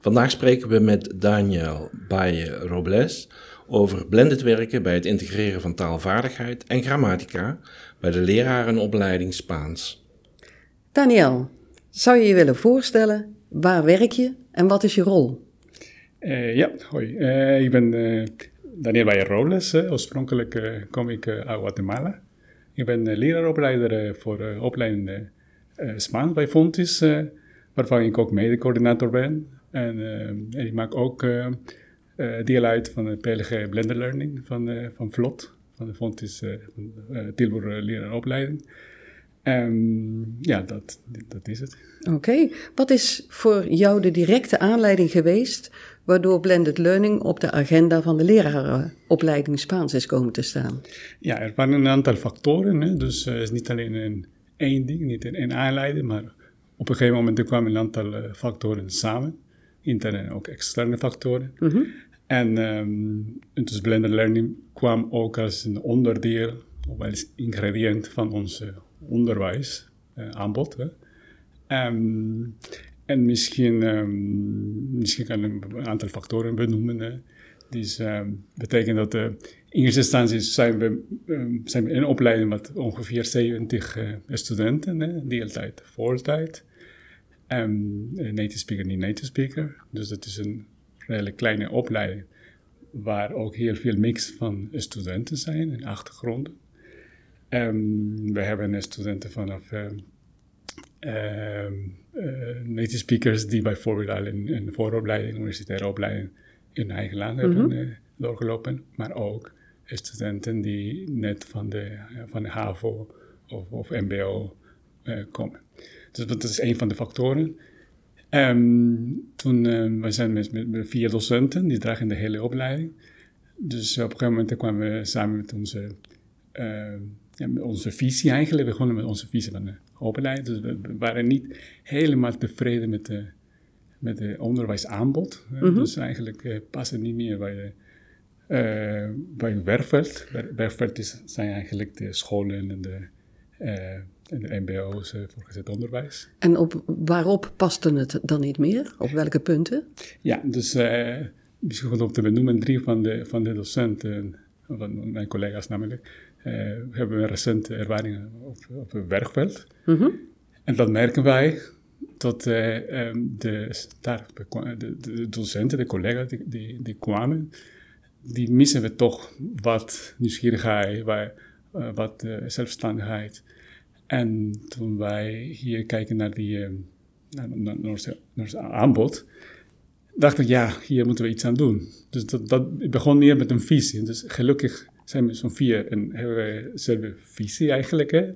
Vandaag spreken we met Daniel Baye Robles over blended werken bij het integreren van taalvaardigheid en grammatica bij de lerarenopleiding Spaans. Daniel, zou je je willen voorstellen? Waar werk je en wat is je rol? Uh, ja, hoi. Uh, ik ben uh, Daniel Baye Robles. oorspronkelijk kom ik uit Guatemala. Ik ben leraaropleider voor opleiding Spaans bij Fontis, waarvan ik ook mede-coördinator ben. En, en ik maak ook deel uit van de PLG Blender Learning van, van VLOT, van de Fontis Tilburg Leraaropleiding. Um, ja, dat, dat is het. Oké. Wat is voor jou de directe aanleiding geweest waardoor blended learning op de agenda van de lerarenopleiding Spaans is komen te staan? Ja, er waren een aantal factoren. Hè? Dus het uh, is niet alleen een, één ding, niet één aanleiding, maar op een gegeven moment kwamen een aantal uh, factoren samen. Interne en ook externe factoren. Mm -hmm. En um, dus blended learning kwam ook als een onderdeel of als ingrediënt van onze onderwijs uh, aanbod. Hè. Um, en misschien, um, misschien kan ik een aantal factoren benoemen. Hè. Dus um, betekent dat uh, in eerste instantie zijn we, zijn we in een opleiding met ongeveer 70 uh, studenten, hè, deeltijd, voltijd. Um, native speaker, niet native speaker. Dus dat is een redelijk kleine opleiding waar ook heel veel mix van studenten zijn en achtergronden. Um, we hebben studenten vanaf um, um, uh, native speakers die bijvoorbeeld al in een vooropleiding, universitaire opleiding in eigen land hebben mm -hmm. uh, doorgelopen, maar ook studenten die net van de, van de HAVO of, of MBO komen. Dus dat is een van de factoren. Um, toen, uh, we zijn met, met, met, vier docenten, die dragen de hele opleiding. Dus op een gegeven moment kwamen we samen met onze uh, ja, met onze visie eigenlijk. We begonnen met onze visie van de opleiding. Dus we waren niet helemaal tevreden met de, met de onderwijsaanbod. Mm -hmm. Dus eigenlijk uh, passen niet meer bij de, bij werkveld. Werkveld is, zijn eigenlijk de scholen en de, en de mbo's voorgezet onderwijs. En op, waarop paste het dan niet meer? Op welke punten? Ja, dus misschien goed om te benoemen, drie van de, van de docenten, van mijn collega's namelijk, we hebben recente ervaringen op, op het werkveld. Mm -hmm. En dat merken wij dat uh, um, de, daar, de, de, docenten, de collega's die, die, die, kwamen, die missen we toch wat nieuwsgierigheid, wat, uh, wat zelfstandigheid. En toen wij hier kijken naar, die, naar, naar, aanbod, dacht ik, ja, hier moeten we iets aan doen. Dus dat, dat begon meer met een visie. Dus gelukkig zijn we zo'n vier en hebben we dezelfde visie eigenlijk. Hè? Uh,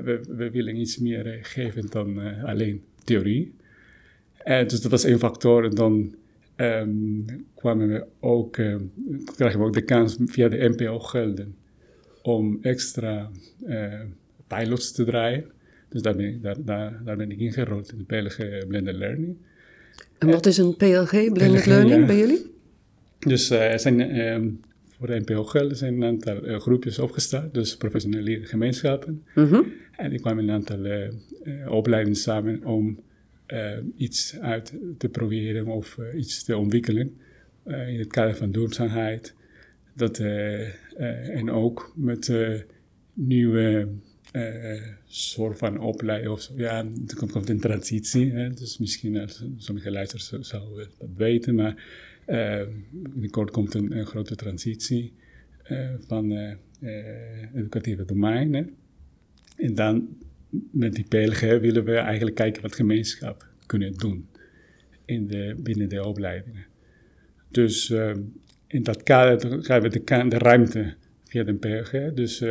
we, we, willen iets meer geven dan alleen theorie. dus dat was één factor. En dan um, kwamen we ook, kregen we ook de kans via de NPO gelden om extra pilots te draaien. Dus daar ben ik, daar, daar, daar ben ik ingerold in de PLG Blended Learning. En wat is een PLG, Blended PLG, Learning, ja. bij jullie? Dus er zijn um, voor de NPO Gelden zijn een aantal uh, groepjes opgestart, dus professionele gemeenschappen. Mm -hmm. En ik kwam een aantal uh, opleidingen samen om iets uit te proberen of iets te ontwikkelen in het kader van duurzaamheid. Dat, en ook met nieuwe soort van opleiding, of ja, er komt, komt een transitie, hè, dus misschien sommige luisteraars zouden dat weten, maar uh, binnenkort komt een, grote transitie uh, van uh, educatieve domeinen. En dan met die PLG willen we eigenlijk kijken wat gemeenschap kunnen doen in de, binnen de opleidingen. Dus in dat kader gaan we de, de ruimte via de PLG. Dus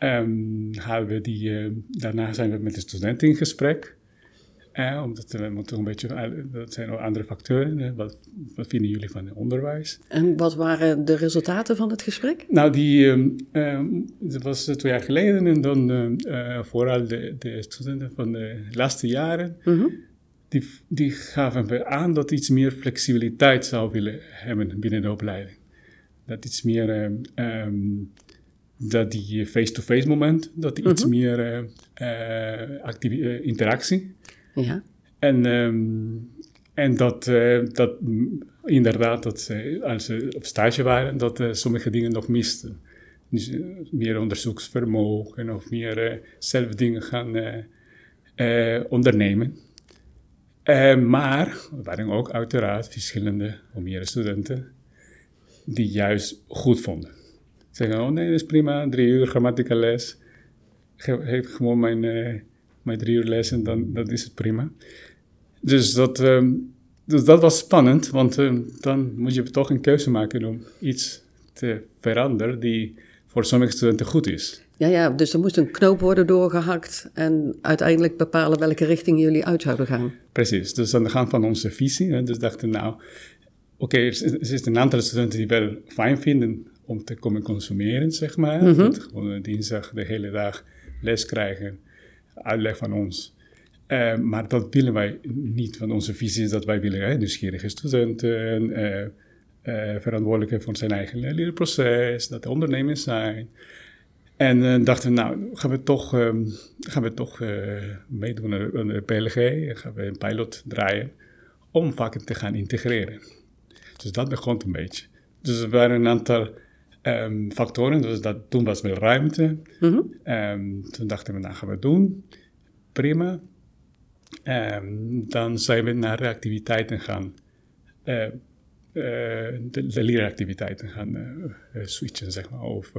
um, we die, daarna zijn we met de studenten in gesprek. Eh, omdat we moeten een beetje, eh, dat zijn ook andere factoren. Wat, wat vinden jullie van het onderwijs? En wat waren de resultaten van het gesprek? Nou, die, ehm, ehm, dat was eh, twee jaar geleden en dan ehm, eh, vooral de, de studenten van de laatste jaren, Mhm. die, die gaven we aan dat iets meer flexibiliteit zou willen hebben binnen de opleiding. Dat iets meer, ehm, ehm, dat die face-to-face moment, dat die iets meer eh, eh, eh, interactie. Ja. En, ehm, en dat, eh, dat inderdaad, dat ze, als ze op stage waren, dat eh, sommige dingen nog misten. Dus eh, meer onderzoeksvermogen of meer eh, zelf dingen gaan eh, eh, ondernemen. Eh, maar er waren ook uiteraard verschillende of meer studenten die juist goed vonden. Zeggen, oh nee, dat is prima, drie uur grammatica les. Ge- Geef gewoon mijn, eh, mijn drie uur les en dan dat is het prima. Dus dat, ehm, dus dat was spannend, want ehm, dan moet je toch een keuze maken om iets te veranderen die voor sommige studenten goed is. Ja, ja, dus er moest een knoop worden doorgehakt en uiteindelijk bepalen welke richting jullie uit zouden gaan. Precies, dus aan de hand van onze visie. Hè, dus dachten nou, oké, er, is- er is een aantal studenten die wel fijn vinden om te komen consumeren, zeg maar. Dat gewoon een dinsdag de hele dag les krijgen, uitleg van ons. Eh, maar dat willen wij niet, want onze visie is dat wij willen hè, nieuwsgierige studenten, eh eh, verantwoordelijke voor zijn eigen leerproces, dat de ondernemers zijn. En dachten we, nou, gaan we toch, ehm, gaan we toch meedoen aan de PLG, gaan we een pilot draaien om vakken te gaan integreren. Dus dat begon een beetje. Dus er waren een aantal ehm, factoren, dus dat, toen was wel ruimte. Mhm. Ehm, toen dachten we, nou gaan we het doen, prima. Ehm, dan zijn we naar activiteiten gaan, eh, eh, de, de leeractiviteiten gaan eh, switchen, zeg maar, of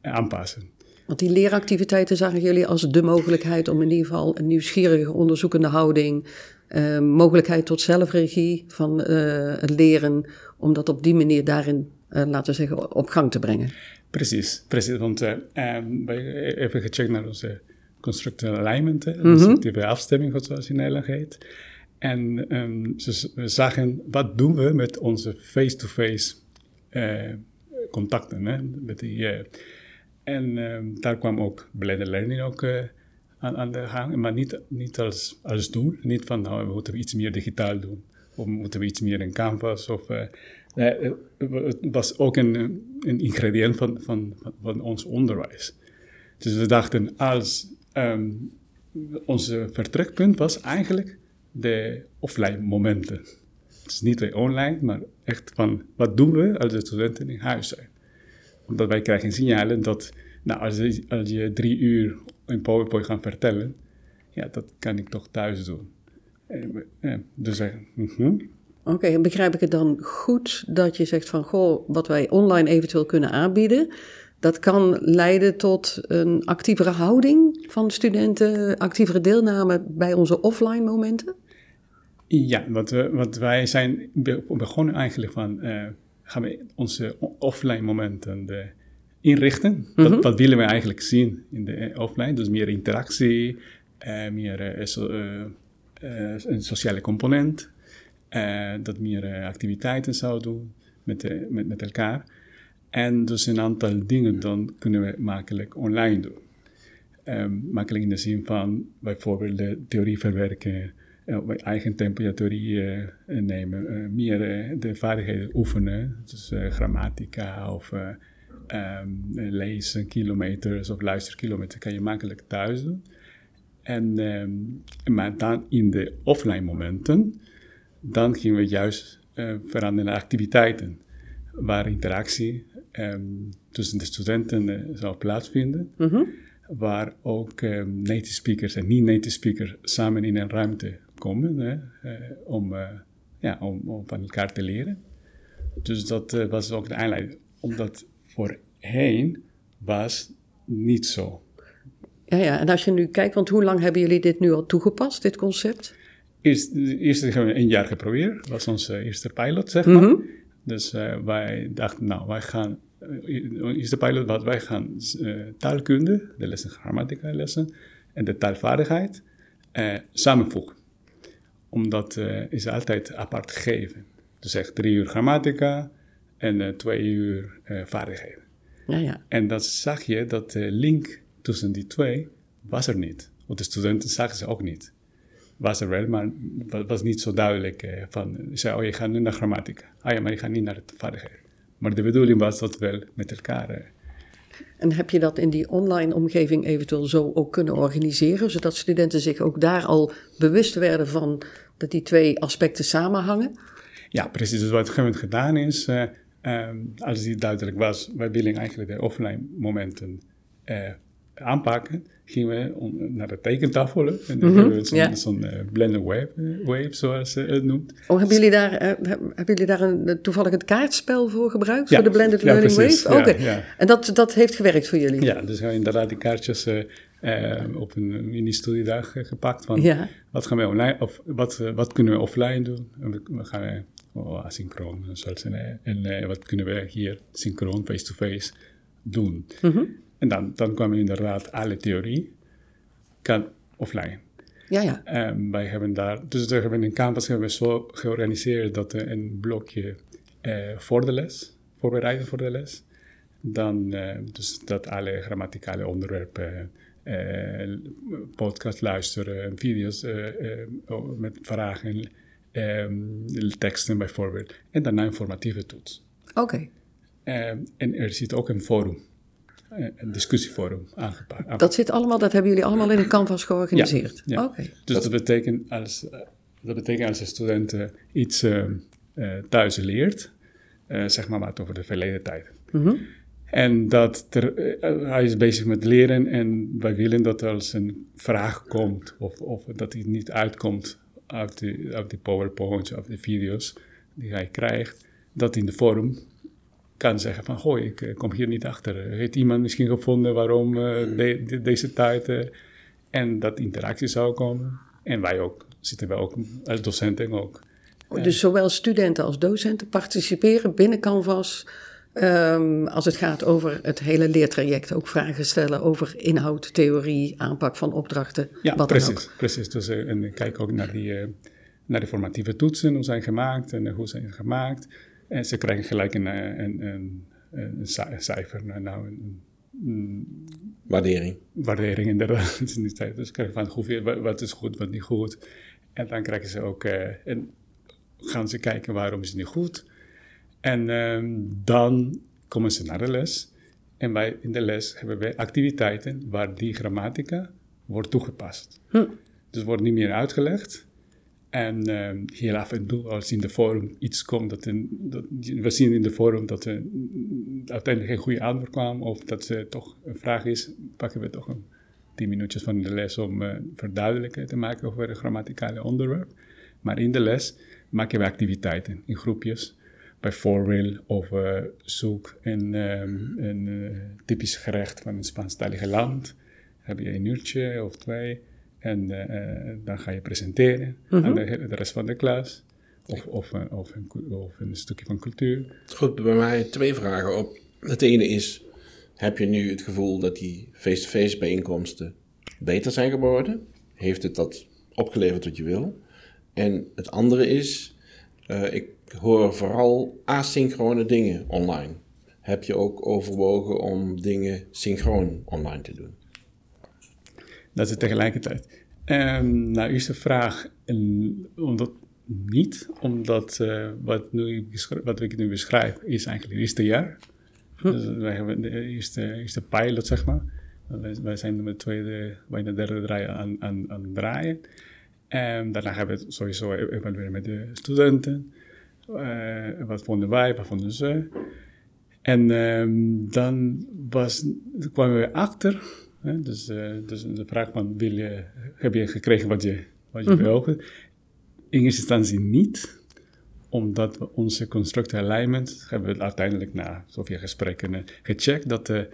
aanpassen. Want die leeractiviteiten zagen jullie als de mogelijkheid om in ieder geval een nieuwsgierige, onderzoekende houding, eh, mogelijkheid tot zelfregie van eh, het leren, om dat op die manier daarin, eh, laten we zeggen, op gang te brengen. Precies, precies. Want eh, ehm, wij hebben even gecheckt naar onze constructive alignment, hè, constructieve afstemming, zoals in Nederland heet. En ehm, ze, we zagen, wat doen we met onze face-to-face eh, contacten? Hè, met die, en ehm, daar kwam ook blended learning ook aan, aan de gang. Maar niet, niet als, als doel. Niet van, nou, we moeten iets meer digitaal doen. Of moeten we iets meer in Canvas. Of, eh, het was ook een, een ingrediënt van, van, van, ons onderwijs. Dus we dachten, als ehm onze vertrekpunt was eigenlijk de offline momenten. Is niet weer online, maar echt van wat doen we als de studenten in huis zijn. Omdat wij krijgen signalen dat nou, als, je, drie uur in PowerPoint gaat vertellen, ja, dat kan ik toch thuis doen. Ja, dus wij, mhm. Oké, begrijp ik het dan goed dat je zegt van, goh, wat wij online eventueel kunnen aanbieden, dat kan leiden tot een actievere houding van studenten, actievere deelname bij onze offline momenten? Ja, wat, we, wat wij zijn be- begonnen eigenlijk van, eh, gaan we onze offline momenten de, inrichten. wat, wat willen we eigenlijk zien in de eh, offline? Dus meer interactie, eh, meer eh, so- eh, eh, een sociale component, eh, dat meer eh, activiteiten zou doen met, eh, met, met elkaar. En dus een aantal dingen dan kunnen we makkelijk online doen. Ehm, makkelijk in de zin van bijvoorbeeld de theorie verwerken, eigen tempo je theorie eh, nemen, meer de vaardigheden oefenen, dus grammatica of eh, ehm, lezen kilometers of luisterkilometers kan je makkelijk thuis doen. En, ehm, maar dan in de offline momenten, dan gingen we juist eh, veranderen naar activiteiten waar interactie ehm, tussen de studenten eh, zou plaatsvinden waar ook ehm, native speakers en niet-native speakers samen in een ruimte komen hè, eh, om, ja, om, om van elkaar te leren. Dus dat was ook de aanleiding, omdat voorheen was niet zo. Ja, ja, en als je nu kijkt, want hoe lang hebben jullie dit nu al toegepast, dit concept? Eerst, eerst hebben we een jaar geprobeerd, dat was onze eerste pilot, zeg maar. Dus eh, wij dachten, nou, wij gaan, uh, eerste pilot was, wij gaan eh, taalkunde, de lessen grammatica lessen, en de taalvaardigheid eh, samenvoegen. Omdat is altijd apart gegeven. Dus echt drie uur grammatica en twee uur vaardigheden. Ja, ja. En dat zag je, dat de link tussen die twee was er niet. Want de studenten zagen ze ook niet. Was er wel, maar het was niet zo duidelijk. Eh, van, zei, oh, je gaat nu naar grammatica. Ah ja, maar je gaat niet naar het vaardigheden. Maar de bedoeling was dat wel met elkaar... Eh, en heb je dat in die online omgeving eventueel zo ook kunnen organiseren, zodat studenten zich ook daar al bewust werden van dat die twee aspecten samenhangen? Ja, precies. Dus wat we gedaan is, uh, um, als die duidelijk was, wij willen eigenlijk de offline momenten uh, aanpakken, gingen we naar de tekentafel en dan mm hebben we zo'n ja. zo uh, blended wave, wave, zoals ze het noemt. Oh, hebben jullie daar, hebben jullie daar een, toevallig het kaartspel voor gebruikt, ja, voor de blended learning wave? Oké, en dat, dat heeft gewerkt voor jullie? Ja, dus we hebben inderdaad die kaartjes op een mini-studiedag gepakt van wat gaan we online, of wat, wat kunnen we offline doen? We, we gaan oh, asynchroon. En, en uh, wat kunnen we hier synchroon, face-to-face doen. Mm -hmm. En dan, dan kwam inderdaad alle theorie, kan offline. Ja, ja. Um, wij hebben daar, dus we hebben in Canvas hebben we zo georganiseerd dat er een blokje uh, voor de les, voorbereiden voor de les. Dan, uh, dus dat alle grammaticale onderwerpen, uh, podcast luisteren, video's met vragen um, teksten bijvoorbeeld. En daarna een formatieve toets. Oké. Um, en er zit ook een forum, eh, een discussieforum aangepakt. Dat zit allemaal, dat hebben jullie allemaal in een canvas georganiseerd? Ja. Oké. Dus dat, betekent als, eh, dat betekent als een student iets uh, thuis leert, zeg maar wat over de verleden tijd. Mm -hmm. En dat er, hij is bezig met leren en wij willen dat er als een vraag komt of, of dat hij niet uitkomt uit die, uit die PowerPoints of de video's die hij krijgt, dat in de forum kan zeggen van, goh, ik eh, kom hier niet achter. Heeft iemand misschien gevonden waarom uh, deze tijd... En dat interactie zou komen. En wij ook, zitten wij ook als docenten ook. Dus zowel studenten als docenten participeren binnen Canvas... Um, als het gaat over het hele leertraject, ook vragen stellen over inhoud, theorie, aanpak van opdrachten. Ja, wat precies. Dan ook. precies. Dus, uh, en kijk ook naar die, uh, naar de formatieve toetsen, hoe zijn gemaakt en uh, hoe zijn gemaakt. En ze krijgen gelijk een, een, een, een cijfer, nou, nou een, een, waardering. Waardering inderdaad. dus ze krijgen van hoeveel, wat is goed, wat niet goed. En dan krijgen ze ook, en gaan ze kijken waarom is het niet goed en um, dan komen ze naar de les. En wij in de les hebben wij activiteiten waar die grammatica wordt toegepast. Hm. Dus wordt niet meer uitgelegd. En um, heel af en toe, als in de forum iets komt, dat, dat we zien in de forum dat er uiteindelijk geen goede antwoord kwam, of dat er toch een vraag is, pakken we toch een tien minuutjes van de les om uh, verduidelijken te maken over het grammaticale onderwerp. Maar in de les maken we activiteiten in groepjes bijvoorbeeld over zoek een, um, een uh, typisch gerecht van een Spaanstalige land. heb je een uurtje of twee en uh, dan ga je presenteren mm -hmm. aan de, de, rest van de klas. Of, of, of, een, of een stukje van cultuur. Goed, bij mij twee vragen op. Het ene is, heb je nu het gevoel dat die face-to-face bijeenkomsten beter zijn geworden? Heeft het dat opgeleverd wat je wil? En het andere is, uh, ik hoor vooral asynchrone dingen online. Heb je ook overwogen om dingen synchroon online te doen? Dat is tegelijkertijd. Um, nou, eerste vraag, omdat niet, omdat uh, wat, nu, wat ik nu beschrijf is eigenlijk het eerste jaar. Hm. Dus wij hebben de eerste, eerste pilot, zeg maar. Wij, wij zijn de tweede, bijna derde draai aan, aan, aan het draaien. En daarna hebben we het sowieso evalueren met de studenten. Uh, wat vonden wij, wat vonden ze. En um, dan was, kwamen we achter. Hè, dus, uh, dus de vraag van, wil je, heb je gekregen wat je, wat je mm -hmm. wilde? In eerste instantie niet, omdat we onze construct alignment hebben we uiteindelijk na zoveel gesprekken uh, gecheckt dat uh,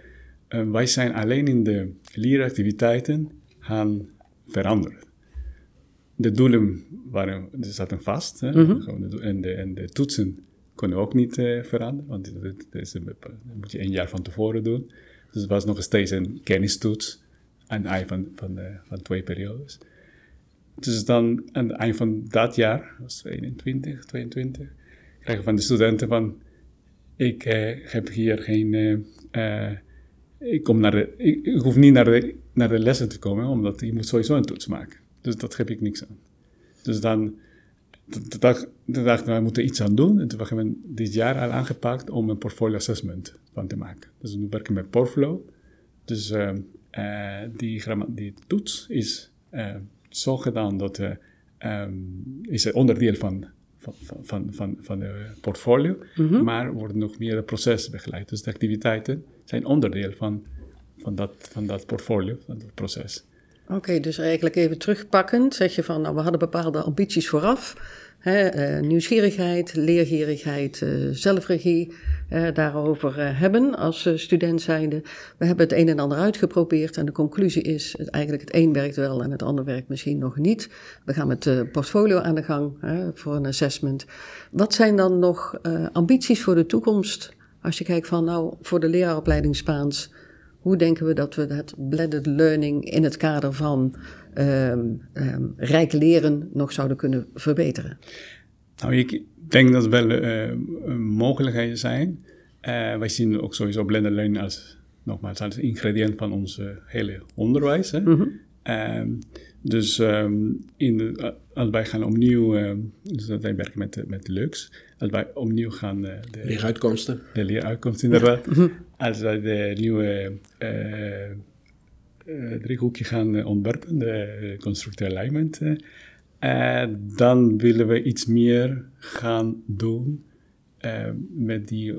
wij zijn alleen in de leeractiviteiten gaan veranderen de doelen waren, die zaten vast. Hè? Mm -hmm. en, de, en de toetsen konden ook niet uh, veranderen, want dat, moet je één jaar van tevoren doen. Dus het was nog steeds een kennistoets, een ei van, van, uh, van twee periodes. Dus dan aan het eind van dat jaar, was 21, 22, krijgen van de studenten van, ik eh, heb hier geen, eh, eh, ik, kom naar de, ik, ik hoef niet naar de, naar de lessen te komen, omdat je moet sowieso een toets maken. Dus dat heb ik niks aan. Dus dan, de dag, de dag we moeten iets aan doen. En toen hebben we dit jaar al aangepakt om een portfolio assessment van te maken. Dus we werken met Portflow. Dus uh, uh, die, die toets is uh, zo gedaan dat um, is een onderdeel van, van, van, van, van de portfolio, mm -hmm. maar wordt nog meer het proces begeleid. Dus de activiteiten zijn onderdeel van, van, dat, van dat portfolio, van dat proces. Oké, dus eigenlijk even terugpakkend zeg je van, nou, we hadden bepaalde ambities vooraf. Hè, uh, nieuwsgierigheid, leergierigheid, uh, zelfregie, uh, daarover hebben als student zijnde. We hebben het een en ander uitgeprobeerd en de conclusie is eigenlijk het een werkt wel en het ander werkt misschien nog niet. We gaan met portfolio aan de gang voor een assessment. Wat zijn dan nog ambities voor de toekomst als je kijkt van nou voor de leraaropleiding Spaans... Hoe denken we dat we dat blended learning in het kader van um, um, rijk leren nog zouden kunnen verbeteren? Nou, ik denk dat er wel uh, mogelijkheden zijn. Uh, wij zien ook sowieso blended learning als, nogmaals, als ingrediënt van ons hele onderwijs. Hè? Mm -hmm. um, dus in de, als wij gaan opnieuw, dus dat wij werken met, met Lux, als wij opnieuw gaan... de leeruitkomsten. De leeruitkomsten, inderdaad. Als wij de nieuwe uh, uh, driehoekje gaan ontwerpen, de constructeur alignment, dan willen we iets meer gaan doen met die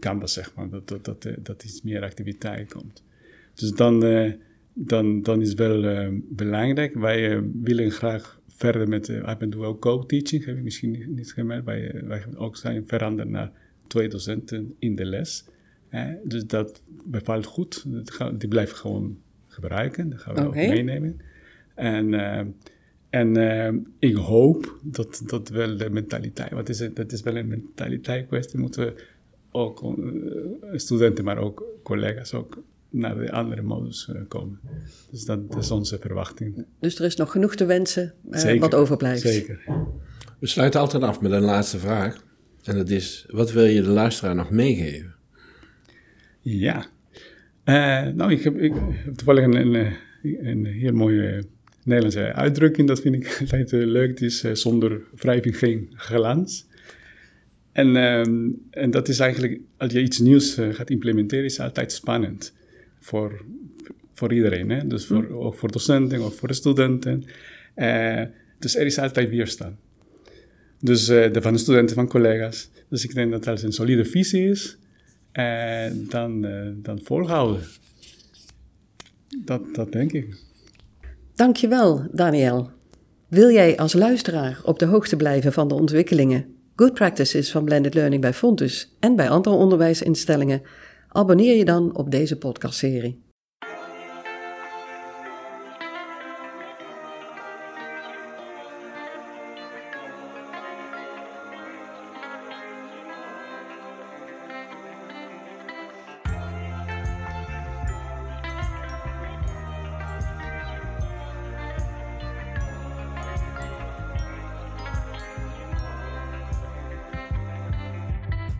canvas, zeg maar. Dat, dat, dat, iets meer activiteit komt. Dus dan, dan, dan is wel belangrijk. Wij willen graag verder met, ik ben ook co-teaching, heb ik misschien niet gemerkt. Wij, wij ook zijn veranderd naar twee docenten in de les. Hè? Dus dat bevalt goed. Die blijven gewoon gebruiken. Dat gaan we okay. ook meenemen. En, uh, en uh, ik hoop dat dat wel de mentaliteit, wat is het? Dat is wel een mentaliteit kwestie. Moeten we ook uh, studenten, maar ook collega's ook naar de andere modus komen. Dus dat is onze verwachting. Dus er is nog genoeg te wensen zeker, wat overblijft. Zeker. We sluiten altijd af met een laatste vraag. En dat is, wat wil je de luisteraar nog meegeven? Ja, uh, nou, ik heb, ik heb toevallig een, een, een, heel mooie Nederlandse uitdrukking. Dat vind ik altijd leuk. Het is uh, zonder wrijving geen glans. En, uh, en dat is eigenlijk, als je iets nieuws gaat implementeren, is altijd spannend. Voor, voor iedereen. Hè? Dus voor, mm. ook voor docenten, ook voor de studenten. dus er is altijd weerstand. Dus de, van de studenten, van collega's. Dus ik denk dat als een solide visie is, en dan, uh, dan volhouden. Dat, dat denk ik. Dankjewel, Daniel. Wil jij als luisteraar op de hoogte blijven van de ontwikkelingen, good practices van blended learning bij Fontus en bij andere onderwijsinstellingen? Abonneer je dan op deze podcastserie.